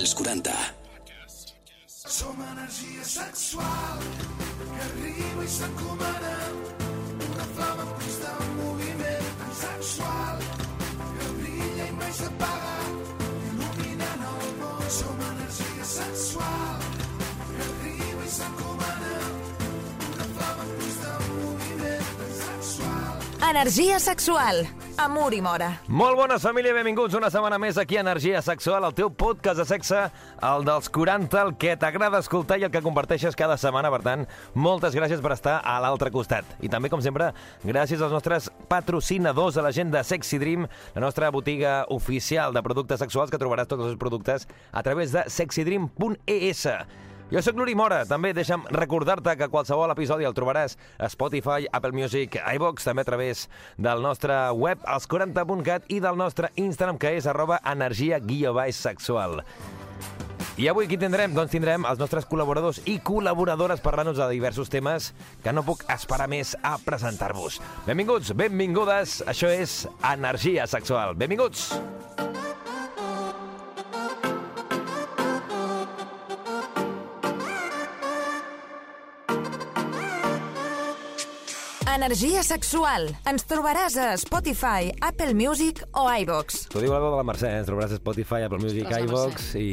als 40. Som energia sexual que arriba i s'encomana una flama en constant moviment tan sexual que brilla i mai s'apaga il·luminant el món. Som energia sexual que arriba i s'encomana una flama en constant moviment tan sexual Energia sexual. Amor i mora. Molt bones, família, benvinguts una setmana més aquí a Energia Sexual, el teu podcast de sexe, el dels 40, el que t'agrada escoltar i el que comparteixes cada setmana. Per tant, moltes gràcies per estar a l'altre costat. I també, com sempre, gràcies als nostres patrocinadors a la gent de Sexy Dream, la nostra botiga oficial de productes sexuals, que trobaràs tots els productes a través de sexydream.es. Jo sóc l'Uri Mora. També deixa'm recordar-te que qualsevol episodi el trobaràs a Spotify, Apple Music, iVox, també a través del nostre web, als 40.cat, i del nostre Instagram, que és arroba energia sexual. I avui qui tindrem? Doncs tindrem els nostres col·laboradors i col·laboradores parlant-nos de diversos temes que no puc esperar més a presentar-vos. Benvinguts, benvingudes, això és Energia Sexual. Benvinguts! Energia sexual. Ens trobaràs a Spotify, Apple Music o iVox. T'ho diu la veu de la Mercè, eh? ens trobaràs a Spotify, Apple Music, Ostres, iVox i,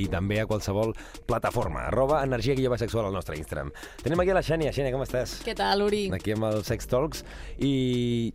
i també a qualsevol plataforma. Arroba energia guió sexual al nostre Instagram. Tenim aquí a la Xènia. Xènia, com estàs? Què tal, Uri? Aquí amb el Sex Talks. I,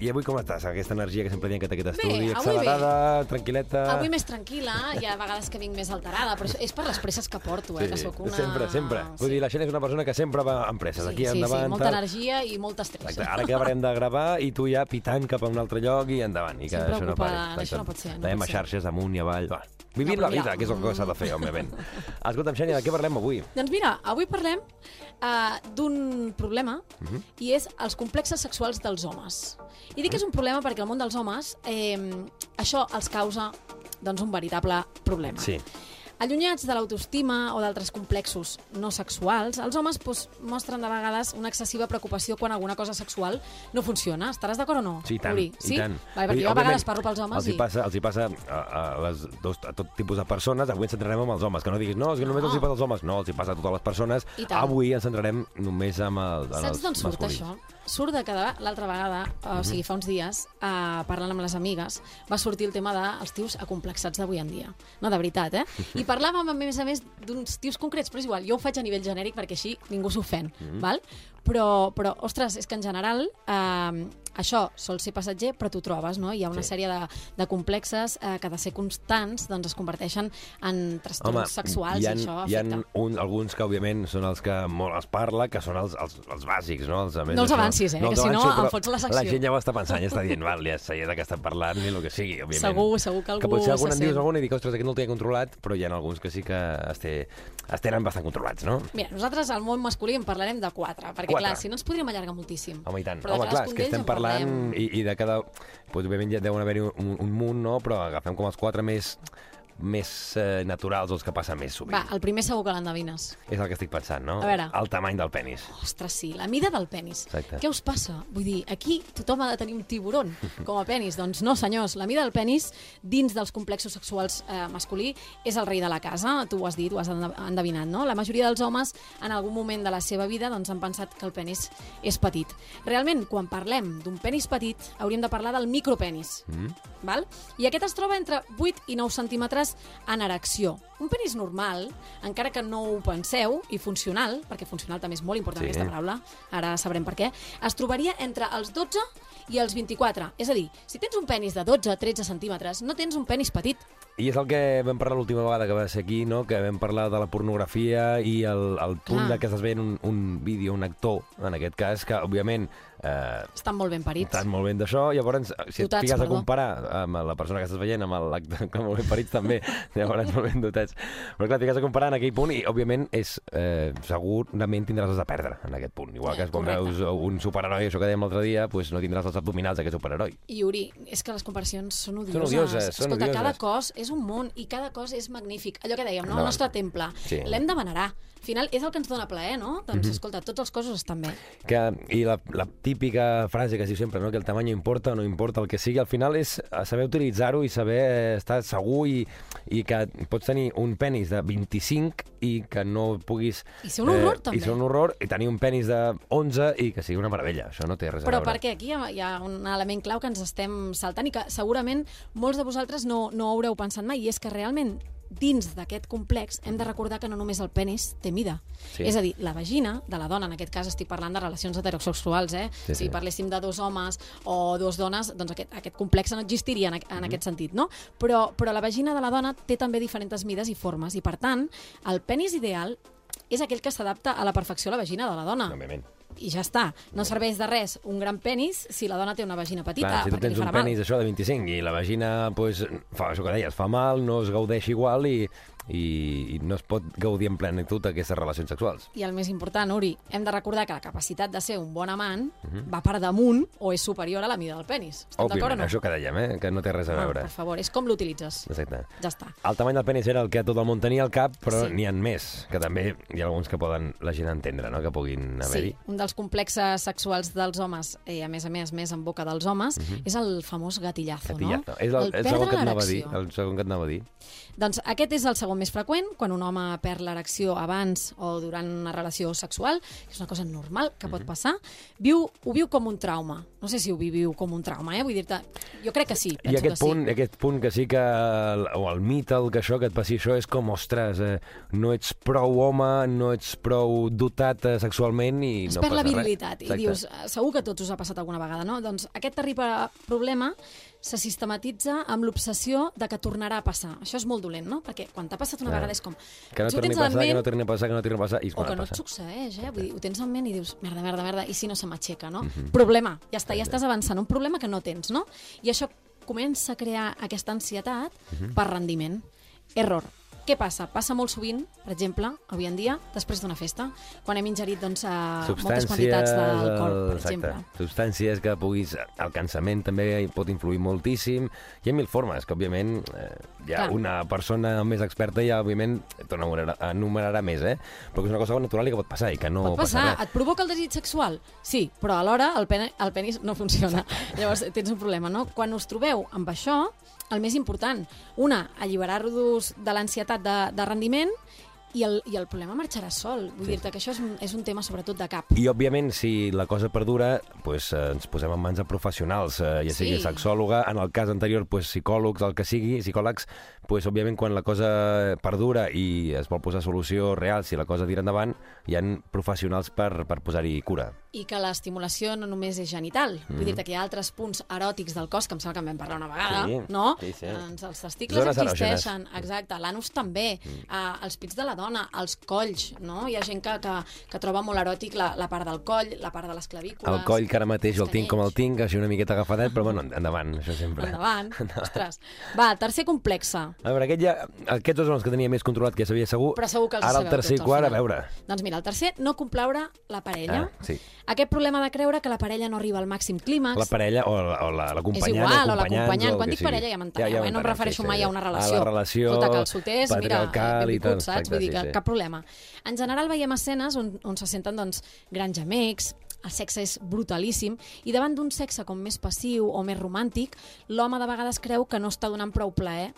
i avui com estàs? Aquesta energia que sempre diem que té aquest estudi, avui accelerada, tranquil·leta... Avui més tranquil·la, hi ha vegades que vinc més alterada, però és per les presses que porto, eh, que sóc una... Sempre, sempre. Vull dir, la Xènia és una persona que sempre va amb presses. Sí, Aquí sí, endavant, sí, molta tal. energia i molt estrès. Exacte. Ara acabarem de gravar i tu ja pitant cap a un altre lloc i endavant. I que Sempre això no pari. això no pot ser, no Anem a xarxes amunt i avall. Va. Vivint No, la vida, mira. que és el que s'ha de fer, òbviament. Escolta'm, Xènia, de què parlem avui? Doncs mira, avui parlem uh, d'un problema Mhm. i és els complexes sexuals dels homes. I dic que és un problema perquè el món dels homes eh, això els causa doncs, un veritable problema. Sí. Allunyats de l'autoestima o d'altres complexos no sexuals, els homes doncs, mostren de vegades una excessiva preocupació quan alguna cosa sexual no funciona. Estaràs d'acord o no? Sí, i tant, Uri? i sí? tant. Vale, Vull dir, perquè jo a vegades parlo pels homes els hi i... passa, els hi passa a, a, les dos, a tot tipus de persones. Avui ens centrarem en els homes, que no diguis, no, és que només No. els hi passa als homes. No, els hi passa a totes les persones. I tant. Avui ens centrarem només en, el, en Saps d'on surt masculins. això? Surt de cada... L'altra vegada, o sigui, fa uns dies, eh, parlant amb les amigues, va sortir el tema dels tios acomplexats d'avui en dia. No, de veritat, eh? I parlàvem, a més a més, d'uns tios concrets, però és igual, jo ho faig a nivell genèric perquè així ningú s'ofèn, val? Però, però, ostres, és que en general eh, això sol ser passatger, però t'ho trobes, no? Hi ha una Sí. sèrie de, de complexes eh, que de ser constants doncs es converteixen en trastorns sexuals hi ha, i això hi ha afecta. un, alguns que, òbviament, són els que molt es parla, que són els, els, els bàsics, no? Els, més, No els avancis, eh, que els si no em fots la secció. La gent ja ho està pensant, ja està dient, val, ja sé de què estan parlant i el que sigui, òbviament. Segur, segur que Que algú potser algun se en dius algun i dic, ostres, aquest no el tenia controlat, però hi ha alguns que sí que es, té, es tenen bastant controlats, no? Mira, nosaltres al món masculí en parlarem de quatre, perquè Quatre. clar, si no ens podríem allargar moltíssim. Home, i tant. Però Home, clar, és que estem en parlant i, i de cada... Pues, òbviament ja deuen haver-hi un, un munt, no? Però agafem com els quatre més més eh, naturals, els que passen més sovint. Va, el primer segur que l'endevines. És el que estic pensant, no? A veure. El tamany del penis. Ostres, sí, la mida del penis. Exacte. Què us passa? Vull dir, aquí tothom ha de tenir un tiburon com a penis. Doncs no, senyors, la mida del penis dins dels complexos sexuals eh, masculí és el rei de la casa, tu ho has dit, ho has ende- endevinat, no? La majoria dels homes en algun moment de la seva vida doncs, han pensat que el penis és petit. Realment, quan parlem d'un penis petit, hauríem de parlar del micropenis. Mm. Val? I aquest es troba entre 8 i 9 centímetres en erecció. Un penis normal, encara que no ho penseu, i funcional, perquè funcional també és molt important Sí. aquesta paraula, ara sabrem per què, es trobaria entre els 12 i els 24. És a dir, si tens un penis de 12-13 centímetres, no tens un penis petit. I és el que vam parlar l'última vegada que va ser aquí, no? que vam parlar de la pornografia i el, el punt Clar. de que estàs veient un, un vídeo, un actor, en aquest cas, que, òbviament, eh, Estan molt ben parits. estàs molt bé d'això, llavors, si et Dotats, fiques a comparar amb la persona que estàs veient, amb l'acte que molt ben parits també, llavors molt ben dotats. Però clar, et fiques a comparar en aquell punt i, òbviament, és, eh, segurament tindràs els de perdre en aquest punt. Igual que Eh, quan correcte. veus un superheroi, això que dèiem l'altre dia, pues no tindràs els abdominals d'aquest superheroi. I Uri, és que les comparacions són odioses. odioses, són Escolta, cada odioses. cos és un món i cada cos és magnífic. Allò que dèiem, no? No. El nostre temple. Sí. L'hem de venerar. Al final és el que ens dona plaer, no? Doncs, escolta, tots els cossos estan bé. Que, I la, la típica frase que es diu sempre, no? que el tamany importa o no importa, el que sigui, al final és eh, saber utilitzar-ho i saber eh, estar segur i, i que pots tenir un penis de 25 i que no puguis... I ser un horror, també. I ser un horror, i tenir un penis de 11 i que sigui una meravella. Això no té res Però a veure. perquè aquí hi ha un element clau que ens estem saltant i que segurament molts de vosaltres no, no haureu pensat mai, i és que realment dins d'aquest complex hem de recordar que no només el penis té mida. Sí. És a dir, la vagina de la dona, en aquest cas estic parlant de relacions heterosexuals, eh? Sí, si sí. parléssim de dos homes o dos dones, doncs aquest, aquest complex no existiria en, en Mhm. aquest sentit, no? Però, però la vagina de la dona té també diferents mides i formes, i per tant, el penis ideal és aquell que s'adapta a la perfecció a la vagina de la dona. Òbviament. I ja està. No serveix de res un gran penis si la dona té una vagina petita, Clar, si tu perquè tens li un farà penis mal. això de 25 i la vagina, pues, fa això que deies, fa mal, no es gaudeix igual i, i, i no es pot gaudir en plenitud aquestes relacions sexuals. I el més important, Uri, hem de recordar que la capacitat de ser un bon amant va per damunt o és superior a la mida del penis. Estem d'acord o Òbviament, no? això que dèiem, eh? que no té res a Ah, veure. per favor, és com l'utilitzes. Exacte. Ja està. El tamany del penis era el que tot el món tenia al cap, però Sí. n'hi ha més, que també hi ha alguns que poden la gent entendre, no? que puguin haver-hi. Sí, un dels complexes sexuals dels homes, i a més a més més en boca dels homes, és el famós gatillazo, Catillazo. no? És el, el, perdre segon que et anava a dir. El segon que et anava a dir. Doncs aquest és el segon més freqüent, quan un home perd l'erecció abans o durant una relació sexual, que és una cosa normal que Mhm. pot passar, viu, ho viu com un trauma. No sé si ho viviu com un trauma, eh? Vull dir-te, jo crec que sí, I aquest que punt, sí. aquest punt que sí que, el- o el mite, el que això, que et passi això, és com, ostres, eh, no ets prou home, no ets prou dotat eh, sexualment i es no perd la passa res. virilitat i dius, eh, segur que tots us ha passat alguna vegada, no? Doncs aquest terrible problema se sistematitza amb l'obsessió de que tornarà a passar. Això és molt dolent, no? Perquè quan t'ha passat una Clar. vegada és com... Que no torni a passar, que ment, no torni a passar, que no torni a passar, i o que no et succeeix, eh? Vull dir, ho tens en ment i dius, merda, merda, merda, i si no se m'aixeca, no? Mhm. Problema, ja està, ja estàs avançant, un problema que no tens, no? I això comença a crear aquesta ansietat Mhm. per rendiment. Error. Què passa? Passa molt sovint, per exemple, avui en dia, després d'una festa, quan hem ingerit doncs, eh, moltes quantitats d'alcohol, per exacte. exemple. Substàncies que puguis... El cansament també hi pot influir moltíssim. Hi ha mil formes, que òbviament eh, hi ha Clar. una persona més experta ja, òbviament, t'ho enumerarà, enumerarà més, eh? Però és una cosa natural i que pot passar i que no Pot passa passar, res. et provoca el desig sexual? Sí, però alhora el, pen el penis no funciona. Llavors tens un problema, no? Quan us trobeu amb això, el més important, una, alliberar-vos de l'ansietat de, de rendiment i el, i el problema marxarà sol. Vull sí. dir-te que això és un, és un tema sobretot de cap. I, òbviament, si la cosa perdura, pues, eh, ens posem en mans de professionals, eh, ja sigui Sí. sexòloga, en el cas anterior, pues, psicòlegs, el que sigui, psicòlegs, pues, òbviament, quan la cosa perdura i es vol posar solució real, si la cosa tira endavant, hi han professionals per, per posar-hi cura. I que l'estimulació no només és genital. Mm-hmm. Vull dir-te que hi ha altres punts eròtics del cos, que em sembla que en vam parlar una vegada, Sí, no? sí, sí. Doncs els testicles Zones existeixen, exacte, l'anus també, Mm. uh, els pits de la dona, els colls, no? Hi ha gent que, que, que troba molt eròtic la, la part del coll, la part de les clavícules... El coll, que ara mateix el tinc com el tinc, així una miqueta agafadet, però bueno, endavant, això sempre. Endavant, ostres. Va, tercer complexe. A veure, aquest ja, aquests dos són els que tenia més controlat, que ja sabia segur. Però segur que els Ara el tercer i quart, a veure. Doncs mira, el tercer, no complaure la parella. Ah, sí. Aquest problema de creure que la parella no arriba al màxim clímax. La parella o la- o la- És l'acompanyant igual, o l'acompanyant, Quan el dic que parella ja m'enteneu, eh? No em refereixo mai a una relació. A la relació Tota calçoters, mira, patriarcal i benvingut, tal. saps? Exacte, Vull dir sí, que sí. cap problema. En general veiem escenes on, on se senten doncs, grans gemecs, el sexe és brutalíssim, i davant d'un sexe com més passiu o més romàntic, l'home de vegades creu que no està donant prou plaer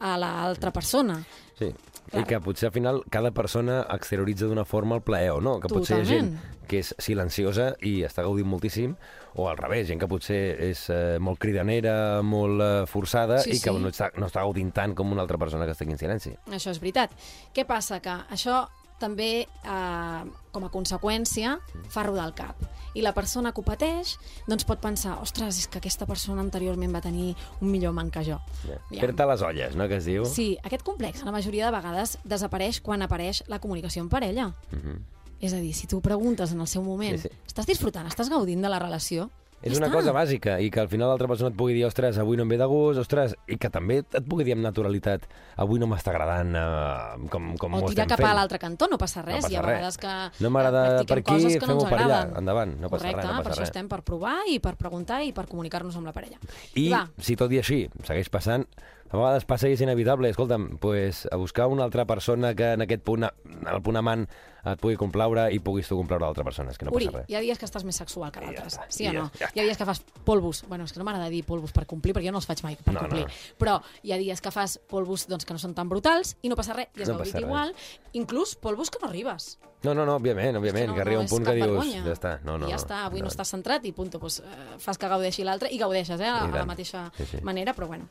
a l'altra persona. Sí, Clar. i que potser al final cada persona exterioritza d'una forma el plaer o no, que potser hi ha gent Totalment. que és silenciosa i està gaudint moltíssim, o al revés, gent que potser és eh, molt cridanera, molt eh, forçada Sí, i que sí. no està, no està gaudint tant com una altra persona que estigui en silenci. Això és veritat. Què passa? Que això també, eh, com a conseqüència, fa rodar el cap. I la persona que ho pateix doncs pot pensar, ostres, és que aquesta persona anteriorment va tenir un millor amant que jo. Ja. Ja. Fer-te les olles, no?, que es diu. Sí, aquest complex, la majoria de vegades, desapareix quan apareix la comunicació en parella. Mhm. És a dir, si tu preguntes en el seu moment, Sí, sí. estàs disfrutant, estàs gaudint de la relació? És Ja una cosa bàsica i que al final l'altra persona et pugui dir ostres, avui no em ve de gust, ostres, i que també et pugui dir amb naturalitat avui no m'està agradant eh, com, com O ho tirar estem cap fent. a l'altre cantó, no passa res. No Hi ha passa vegades res. que No m'agrada per aquí, no fem-ho ens per allà. Endavant, no passa res, Correcte, no passa per això res. estem per provar i per preguntar i per comunicar-nos amb la parella. I va, si tot i així segueix passant, a vegades passa i és inevitable. Escolta'm, pues, a buscar una altra persona que en aquest punt, en el punt amant, et pugui complaure i puguis tu complaure l'altra persona. És que no Uri, passa res. hi ha dies que estàs més sexual que ja d'altres, està, sí o ja- no? ja hi ha dies que fas polvos, bueno, és que no m'agrada dir polvos per complir, perquè jo no els faig mai per No, complir, no. però hi ha dies que fas polvos doncs, que no són tan brutals i no passa res, i has No gaudit igual, inclús polvos que no arribes. No, no, no, òbviament, òbviament, no, que arriba no un punt és que dius, vergonya. ja està, no, no, I ja està, avui no, no. estàs centrat i punto, doncs, fas que gaudeixi l'altre i gaudeixes, eh, a, a la mateixa Sí, sí. manera, però bueno.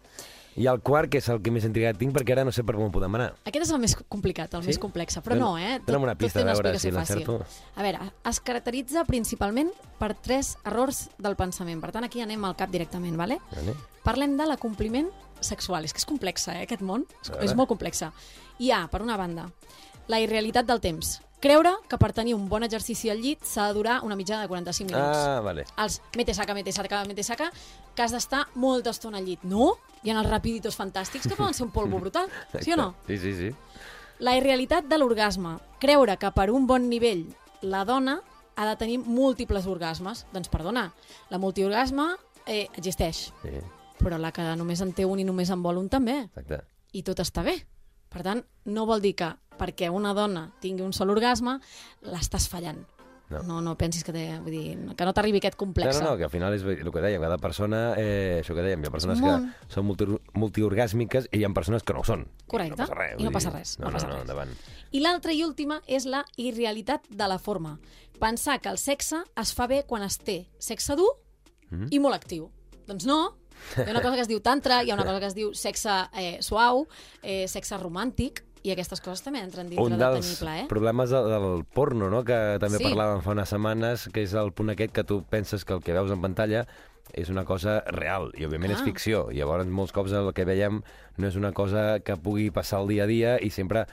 I el quart, que és el que més intrigat tinc, perquè ara no sé per on podem anar. Aquest és el més complicat, el Sí? més complex, però no, eh? dona'm una pista, té una a veure si l'encerto. A veure, es caracteritza principalment per tres errors del pensament. Per tant, aquí anem al cap directament, vale? Vale? Parlem de l'acompliment sexual. És que és complexa, eh, aquest món. És, és molt complexa. Hi ha, per una banda, la irrealitat del temps. Creure que per tenir un bon exercici al llit s'ha de durar una mitjana de 45 minuts. Ah, vale. Els mete saca, mete saca, mete saca, que has d'estar molta estona al llit. No? Hi ha els rapiditos fantàstics que poden ser un polvo brutal, sí o no? Sí, sí, sí. La irrealitat de l'orgasme. Creure que per un bon nivell la dona ha de tenir múltiples orgasmes. Doncs perdona, la multiorgasme eh, existeix, sí. però la que només en té un i només en vol un també. Exacte. I tot està bé. Per tant, no vol dir que perquè una dona tingui un sol orgasme l'estàs fallant. No. no, no pensis que, té, vull dir, que no t'arribi aquest No, complex. no, no, que al final és el que dèiem, cada persona, eh, això que dèiem, hi ha persones que són multi, multiorgàsmiques i hi ha persones que no ho són. Correcte. I no passa res. I no passa res, No, no no, passa no, res. endavant. I l'altra i última és la irrealitat de la forma. Pensar que el sexe es fa bé quan es té sexe dur Mhm. i molt actiu. Doncs no. Hi ha una cosa que es diu tantra, hi ha una cosa que es diu sexe eh, suau, eh, sexe romàntic, i aquestes coses també entren dintre Un de dels tenir plaer. problemes del, del porno, no? que també Sí. parlàvem fa unes setmanes, que és el punt aquest que tu penses que el que veus en pantalla és una cosa real, i òbviament és Ah. ficció. I llavors molts cops el que veiem no és una cosa que pugui passar el dia a dia i sempre...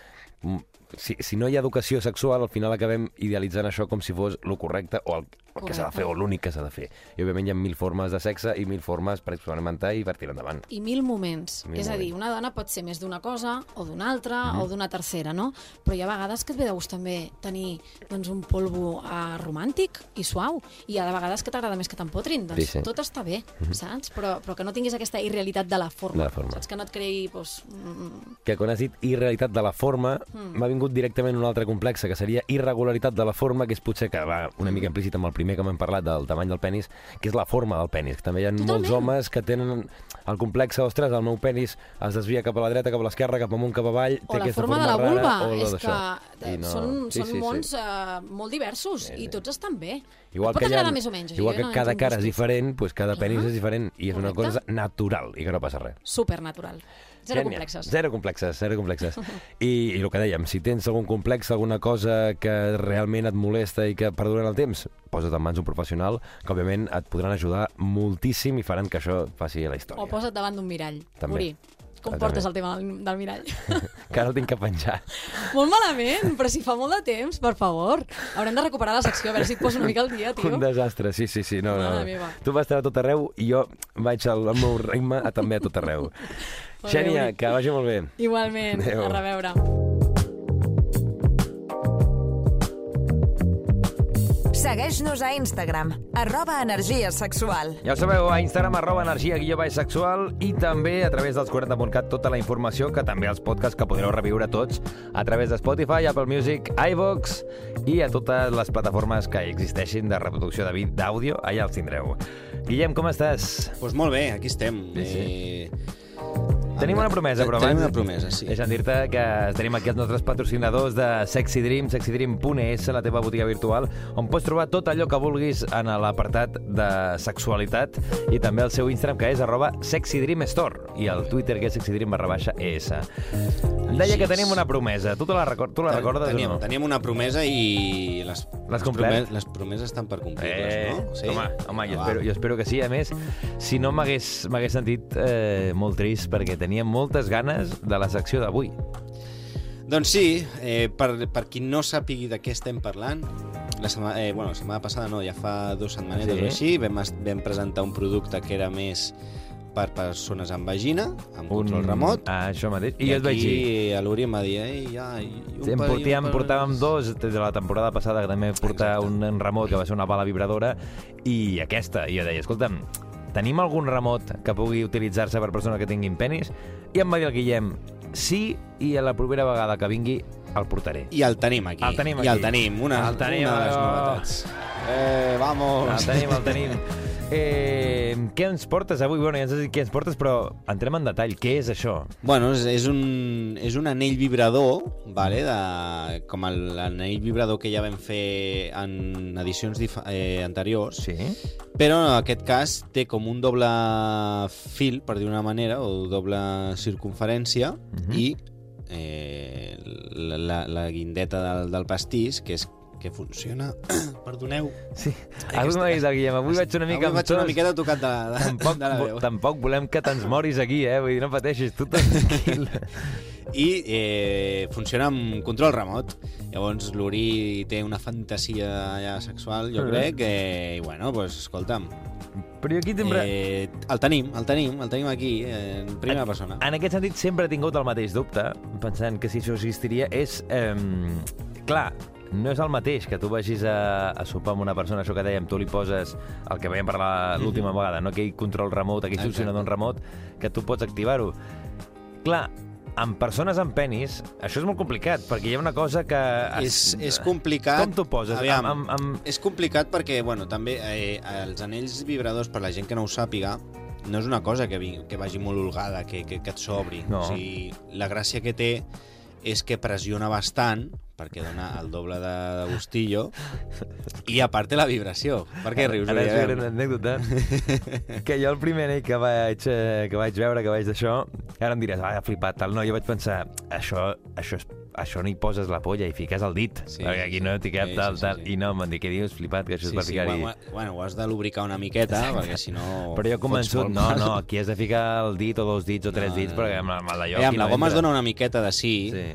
mm, Si, si no hi ha educació sexual, al final acabem idealitzant això com si fos lo correcte o el, el que s'ha de fer o l'únic que s'ha de fer. I òbviament hi ha mil formes de sexe i mil formes per experimentar i per tirar endavant. I mil moments. Mil és a dir, moments. una dona pot ser més d'una cosa, o d'una altra, Mhm. o d'una tercera, no? Però hi ha vegades que et ve de gust també tenir doncs, un polvo uh, romàntic i suau, i hi ha de vegades que t'agrada més que t'empotrin. Doncs Sí, sí. tot està bé, saps? Però, però que no tinguis aquesta irrealitat de la forma. De la forma. Saps? Que no et creï... Doncs, mm, que quan has dit irrealitat de la forma, Hmm. m'ha vingut directament un altre complex, que seria irregularitat de la forma, que és potser que va una mica implícit amb el primer que m'hem parlat del tamany del penis, que és la forma del penis. Que també hi ha Totalment. molts homes que tenen el complex, ostres, el meu penis es desvia cap a la dreta, cap a l'esquerra, cap amunt, cap avall, té o la aquesta forma, forma de la rara, vulva. o la és que I no... són, sí, són sí, sí. mons eh, molt diversos Sí, i sí. tots estan bé. Igual pot que, ha, més o menys. igual que no cada cara és diferent, doncs cada penis Clar. és diferent i és una Correcte. cosa natural i que no passa res. Supernatural. Zero Genial. complexes. Zero complexes, zero complexes. I, I el que dèiem, si tens algun complex, alguna cosa que realment et molesta i que perdura el temps, posa't en mans d'un professional que, òbviament, et podran ajudar moltíssim i faran que això faci la història. O posa't davant d'un mirall. També. Uri, com portes el tema del, del mirall? Que ara el tinc que penjar. molt malament, però si fa molt de temps, per favor. Haurem de recuperar la secció, a veure si et poso una mica al dia, tio. Un desastre, sí, sí, sí. No, no. Tu vas estar a tot arreu i jo vaig al, al meu ritme a, també a tot arreu. Molt bé, Xènia, Uri. que vagi molt bé. Igualment, Adéu. a reveure. Segueix-nos a Instagram, arroba energia sexual. Ja ho sabeu, a Instagram, arroba energia guió baix sexual i també a través dels 40.cat tota la informació que també els podcasts que podreu reviure tots a través de Spotify, Apple Music, iVox i a totes les plataformes que existeixin de reproducció de vídeo d'àudio, allà els tindreu. Guillem, com estàs? Doncs pues molt bé, aquí estem. Sí, sí. Eh... Tenim una promesa, però Tenim abans... una promesa, sí. Deixa'm dir-te que tenim aquí els nostres patrocinadors de Sexy Dream, sexydream.es, la teva botiga virtual, on pots trobar tot allò que vulguis en l'apartat de sexualitat i també el seu Instagram, que és arroba sexydreamstore, i el Twitter, que és sexydream barra baixa es. Em deia que tenim una promesa. Tu, te la, recor tu la recordes teníem, o no? Teníem una promesa i les, les complert? promes- Les promeses estan per complir-les, Eh, no? home, home jo, Va. espero, jo espero que sí. A més, si no m'hagués sentit eh, molt trist perquè tenia moltes ganes de la secció d'avui. Doncs sí, eh, per, per qui no sàpigui de què estem parlant, la setmana, eh, bueno, la setmana passada no, ja fa dues setmanetes Sí. o així, vam, vam presentar un producte que era més per persones amb vagina, amb control remot, Ah, això mateix. I, i, jo et vaig dir... a l'Uri em va dir, ei, ja, un En per- i un portàvem dos des de la temporada passada que també un, un remot que va ser una bala vibradora i aquesta, i jo deia, escolta'm tenim algun remot que pugui utilitzar-se per persones que tinguin penis? I em va dir el Guillem, sí, i a la propera vegada que vingui el portaré. I el tenim aquí. El tenim I el aquí. tenim, una, El tenim, una de les novetats. Eh, vamos. El tenim, el tenim. Eh, què ens portes avui? Bueno, ja ens has dit què ens portes, però entrem en detall. Què és això? Bueno, és, és, un, és un anell vibrador, vale, de, com el- l'anell vibrador que ja vam fer en edicions eh, anteriors, Sí? però en aquest cas té com un doble fil, per dir una manera, o doble circunferència, Mhm. i eh, la, la, la guindeta del, del pastís, que és que funciona... Perdoneu. Sí. Avui m'ha dit el Guillem, avui vaig una mica Avui vaig una miqueta tocat de, de, Tampoc, de la veu. tampoc volem que te'ns moris aquí, eh? Vull dir, no pateixis, tu tranquil. i eh, funciona amb control remot. Llavors l'Uri té una fantasia ja sexual, jo Mhm. crec, que, i bueno, pues, escolta'm, Però jo aquí sempre... eh, el tenim, el tenim, el tenim aquí, eh, en primera persona. En aquest sentit, sempre he tingut el mateix dubte, pensant que si això existiria, és... Eh, clar, no és el mateix que tu vagis a, a sopar amb una persona, això que dèiem, tu li poses el que vam parlar l'última vegada, no aquell control remot, aquell funcionador en remot, que tu pots activar-ho. Clar, amb persones amb penis, això és molt complicat, perquè hi ha una cosa que... És, és complicat. Com t'ho poses? Aviam, Amb, amb, amb... És complicat perquè, bueno, també eh, els anells vibradors, per la gent que no ho sàpiga, no és una cosa que, vi, que vagi molt holgada, que, que, que et sobri. No. O sigui, la gràcia que té és que pressiona bastant, perquè dona el doble de, de gustillo, i a part té la vibració. Per què rius? Ara és una anècdota que jo el primer anell que vaig, eh, que vaig veure, que vaig d'això, ara em diràs, ah, ha flipat, tal. No, jo vaig pensar, això, això, és, això no hi poses la polla i fiques el dit, Sí, perquè aquí no t'hi cap Sí, tal, sí, sí, tal. sí. I no, em van dir, què dius, flipat, que això és Sí, per sí, ficar-hi... bueno, bueno, ho has de lubricar una miqueta, perquè si no... Però jo convençut, no, no, aquí has de ficar el dit o dos dits o tres No, dits, no, perquè amb, amb el d'allò... Eh, amb la no goma es dona una miqueta de sí, Sí.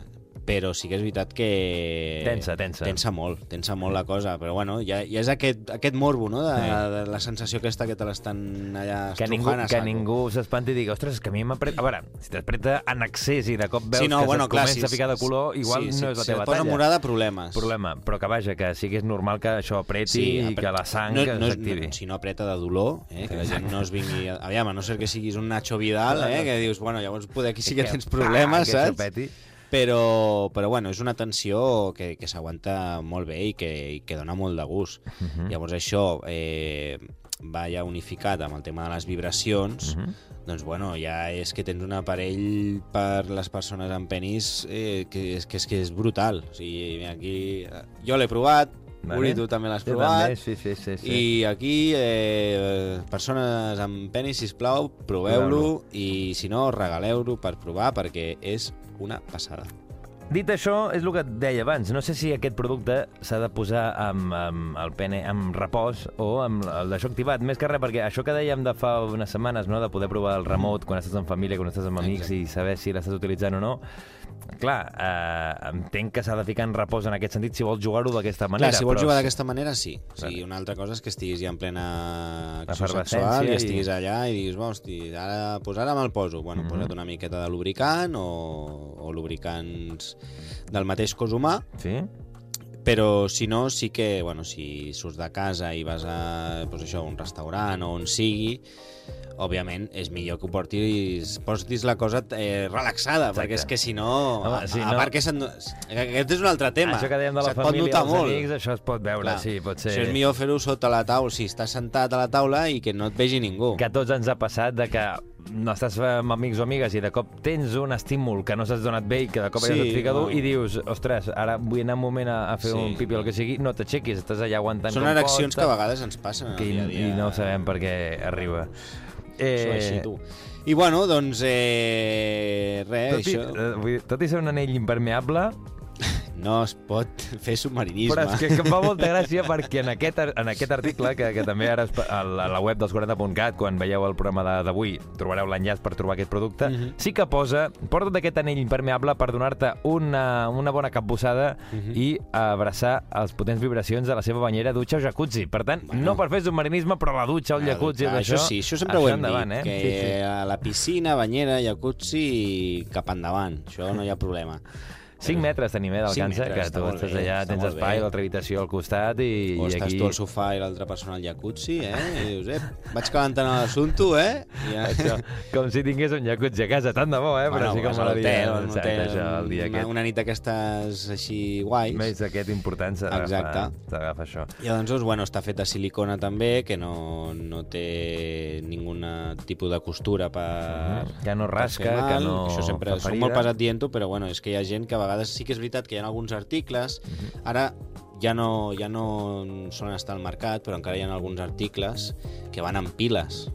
Però sí que és veritat que... Tensa, tensa. Tensa molt, tensa molt la cosa, però bueno, ja, ja és aquest, aquest morbo, no?, de, Sí. de la sensació aquesta que te l'estan allà que ningú, a que ningú s'espanti i digui, ostres, és que a mi m'apreta... A veure, si t'apreta en excés i de cop veus sí, no, que bueno, clar, comença si, a ficar de color, igual sí, no és la si teva et posa talla. morada, problemes. problema, però que vaja, que siguis normal que això apreti i apre- que la sang no, no, s'activi. no, si no apreta de dolor, eh, que la gent no es vingui... A... Aviam, a no ser que siguis un Nacho Vidal, eh, que dius, bueno, llavors poder aquí sí que tens problemes, que això saps? Però, però bueno, és una tensió que, que s'aguanta molt bé i que, i que dona molt de gust. Uh Mm. -huh. Llavors això eh, va ja unificat amb el tema de les vibracions, Uh -huh. doncs bueno, ja és que tens un aparell per les persones amb penis eh, que, és, que, és, que és brutal. O sigui, aquí... Jo l'he provat, Vale. Uri, tu també l'has Jo provat. també, sí, sí, sí. sí. I aquí, eh, persones amb penis, sisplau, proveu-lo i si no, regaleu-lo per provar perquè és una passada. Dit això, és el que et deia abans. No sé si aquest producte s'ha de posar amb, amb el pene amb repòs o amb el d'això activat. Més que res, perquè això que dèiem de fa unes setmanes, no? de poder provar el remot quan estàs en família, quan estàs amb amics Exacte. i saber si l'estàs utilitzant o no, clar, eh, entenc que s'ha de ficar en repòs en aquest sentit si vols jugar-ho d'aquesta manera. Clar, si vols però jugar d'aquesta manera, sí. O sigui, una altra cosa és que estiguis ja en plena acció sexual i i- estiguis allà i diguis, "Va, hosti, ara, pues ara me'l poso. Bueno, Mhm. posa't una miqueta de lubricant o, o lubricants del mateix cos humà, Sí? però si no, sí que, bueno, si surts de casa i vas a, pues això, a un restaurant o on sigui, òbviament és millor que ho portis, portis la cosa eh, relaxada, Exacte. perquè és que si no, Home, a, si a no- part que aquest és un altre tema. Això que dèiem de la Se't família i els molt. amics, això es pot veure, Clar. sí, pot ser... Això és millor fer-ho sota la taula, si estàs sentat a la taula i que no et vegi ningú. que a tots ens ha passat de que no estàs amb amics o amigues i de cop tens un estímul que no s'has donat bé i que de cop Sí, sí, et fica dur i dius, ostres, ara vull anar un moment a, a fer Sí. un pipi o el que sigui, no t'aixequis, estàs allà aguantant Són ereccions que a vegades ens passen que, dia a dia. i no sabem per què arriba. Això així, tu. I bueno, doncs, eh, res, tot, i, això eh, vull dir, tot i ser un anell impermeable, no es pot fer submarinisme. Però és que, que em fa molta gràcia perquè en aquest, en aquest article, que, que també ara es a la, web dels 40.cat, quan veieu el programa de- d'avui, trobareu l'enllaç per trobar aquest producte, Mhm. sí que posa, porta't aquest anell impermeable per donar-te una, una bona capbussada Mhm. i abraçar les potents vibracions de la seva banyera, dutxa o jacuzzi. Per tant, Bueno. no per fer submarinisme, però la dutxa o el Ah, jacuzzi, clar, això, això sí, això sempre ho hem endavant, dit, eh? que Sí, sí. a la piscina, banyera, jacuzzi, cap endavant, això no hi ha problema. 5 metres tenim, eh, d'alcança, metres, que tu estàs bé, allà, tens espai, l'altra habitació al costat i, O i estàs aquí... tu al sofà i l'altra persona al jacuzzi, eh? I dius, eh, vaig calentant l'assumpte, eh? I ja... Això, com si tingués un jacuzzi a casa, tant de bo, eh? Però sí que vas a m'agradaria... l'hotel, un hotel, això, el dia una, una nit d'aquestes així guais. Més aquest important s'agafa això. I doncs, doncs, bueno, està fet de silicona també, que no, no té ningun tipus de costura per... Que no rasca, que no Això sempre soc ferida. molt pesat dient-ho, però bueno, és que hi ha gent que a vegades sí que és veritat que hi ha alguns articles, ara ja no, ja no solen estar al mercat, però encara hi ha alguns articles que van amb piles.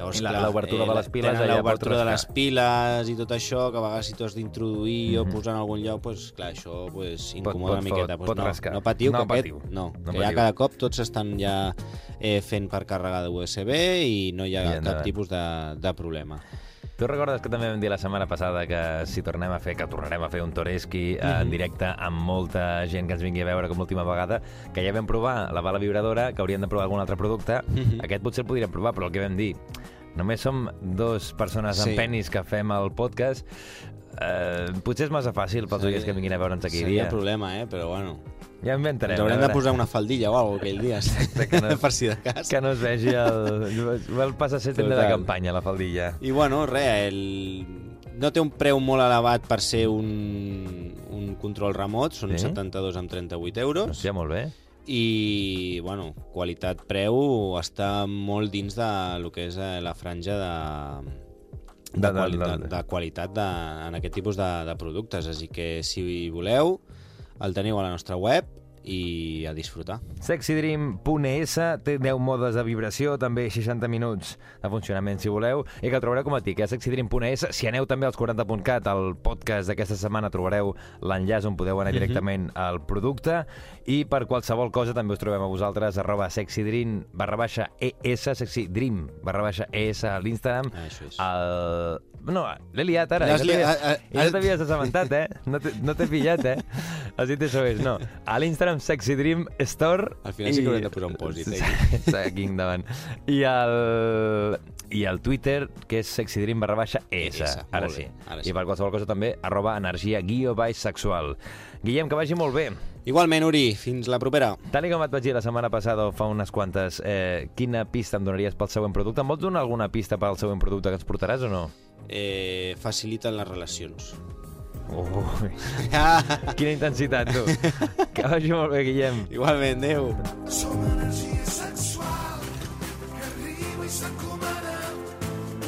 I la- l'obertura de les piles tenen pot l'obertura de les piles i tot això, que a vegades si t'ho has d'introduir o posar en algun lloc, pues, clar, això pues, Mhm. Pot- incomoda pot una miqueta. fot- Pues pot no, rascar. no patiu, No que patiu. aquest, no, No que ja patiu. cada cop tots estan ja eh, fent per càrrega de USB i no hi ha I cap endavant. tipus de, de problema. Tu recordes que també vam dir la setmana passada que si tornem a fer, que tornarem a fer un Toreski eh, en directe amb molta gent que ens vingui a veure com l'última vegada, que ja vam provar la bala vibradora, que hauríem de provar algun altre producte. Aquest potser el podríem provar, però el que vam dir, només som dos persones Sí. amb penis que fem el podcast, eh, potser és massa fàcil pels oients que vinguin a veure'ns aquí Seria dia. problema, eh? però bueno. Ja inventarem. Ens haurem de posar una faldilla o alguna cosa aquell dia, que no- per si de cas. Que no es vegi el... El passa a ser tenda de campanya, la faldilla. I bueno, res, el... no té un preu molt elevat per ser un, un control remot, són Sí? 72 amb 38 euros. Hòstia, molt bé. i bueno, qualitat-preu està molt dins de lo que és eh, la franja de, de, De- de- qualitat, de- de qualitat de, en aquest tipus de, de productes. Així que si voleu, el teniu a la nostra web i a disfrutar. Sexydream.es té 10 modes de vibració, també 60 minuts de funcionament, si voleu, i que el trobareu com a tic, a sexydream.es. Si aneu també als 40.cat, al podcast d'aquesta setmana, trobareu l'enllaç on podeu anar directament al producte, i per qualsevol cosa també us trobem a vosaltres, arroba sexydream, barra baixa ES, sexydream, barra baixa ES a l'Instagram. Ah, això és. El... No, l'he liat ara. L'has i no t'havies- assabentat, eh? No t'he no pillat, eh? Has dit això és, no. A l'Instagram Sexy Dream Store... Al final sí que haurem de posar un pòsit, eh? Aquí endavant. I el, I el Twitter, que és sexydream barra baixa S. S, Ara sí. ara sí. I per qualsevol cosa també, arroba energia guió baix sexual. Guillem, que vagi molt bé. Igualment, Uri, fins la propera. Tal com et vaig dir la setmana passada o fa unes quantes, eh, quina pista em donaries pel següent producte? Em vols donar alguna pista pel següent producte que ens portaràs o no? Eh, faciliten les relacions. Ui, quina intensitat, tu. que vagi molt bé, Guillem. Igualment, adeu. Som energia sexual que arriba i s'encomana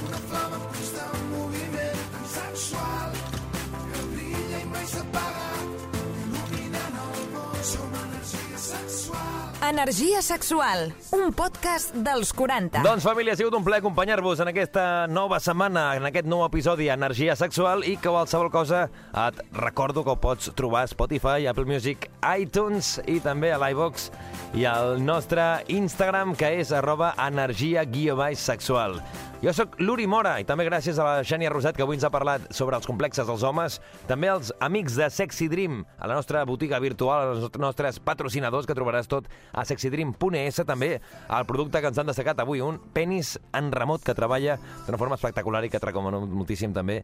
una flama en constant moviment tan sexual que brilla i mai s'apaga il·luminant el món som energia sexual Energia sexual, un podcast dels 40. Doncs, família, ha sigut un plaer acompanyar-vos en aquesta nova setmana, en aquest nou episodi Energia Sexual i que qualsevol cosa et recordo que ho pots trobar a Spotify, Apple Music, iTunes i també a l'iVox i al nostre Instagram, que és arroba energia guió baix sexual. Jo sóc l'Uri Mora i també gràcies a la Xènia Rosat que avui ens ha parlat sobre els complexes dels homes, també als amics de Sexy Dream, a la nostra botiga virtual, als nostres patrocinadors que trobaràs tot a sexydream.es, també el producte que ens han destacat avui, un penis en remot que treballa d'una forma espectacular i que et recomano moltíssim també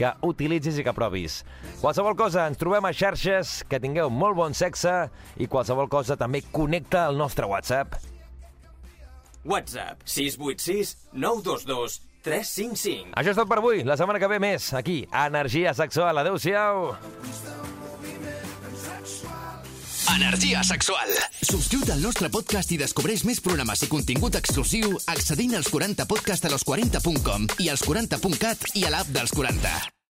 que utilitzis i que provis. Qualsevol cosa, ens trobem a xarxes, que tingueu molt bon sexe i qualsevol cosa també connecta al nostre WhatsApp WhatsApp 686 922 355. Això és tot per avui. La setmana que ve més, aquí, a Energia Sexual. Adéu-siau. Energia sexual. Subscriu't al nostre podcast i descobreix més programes i contingut exclusiu accedint als 40podcast a los40.com i als 40.cat i a l'app dels 40.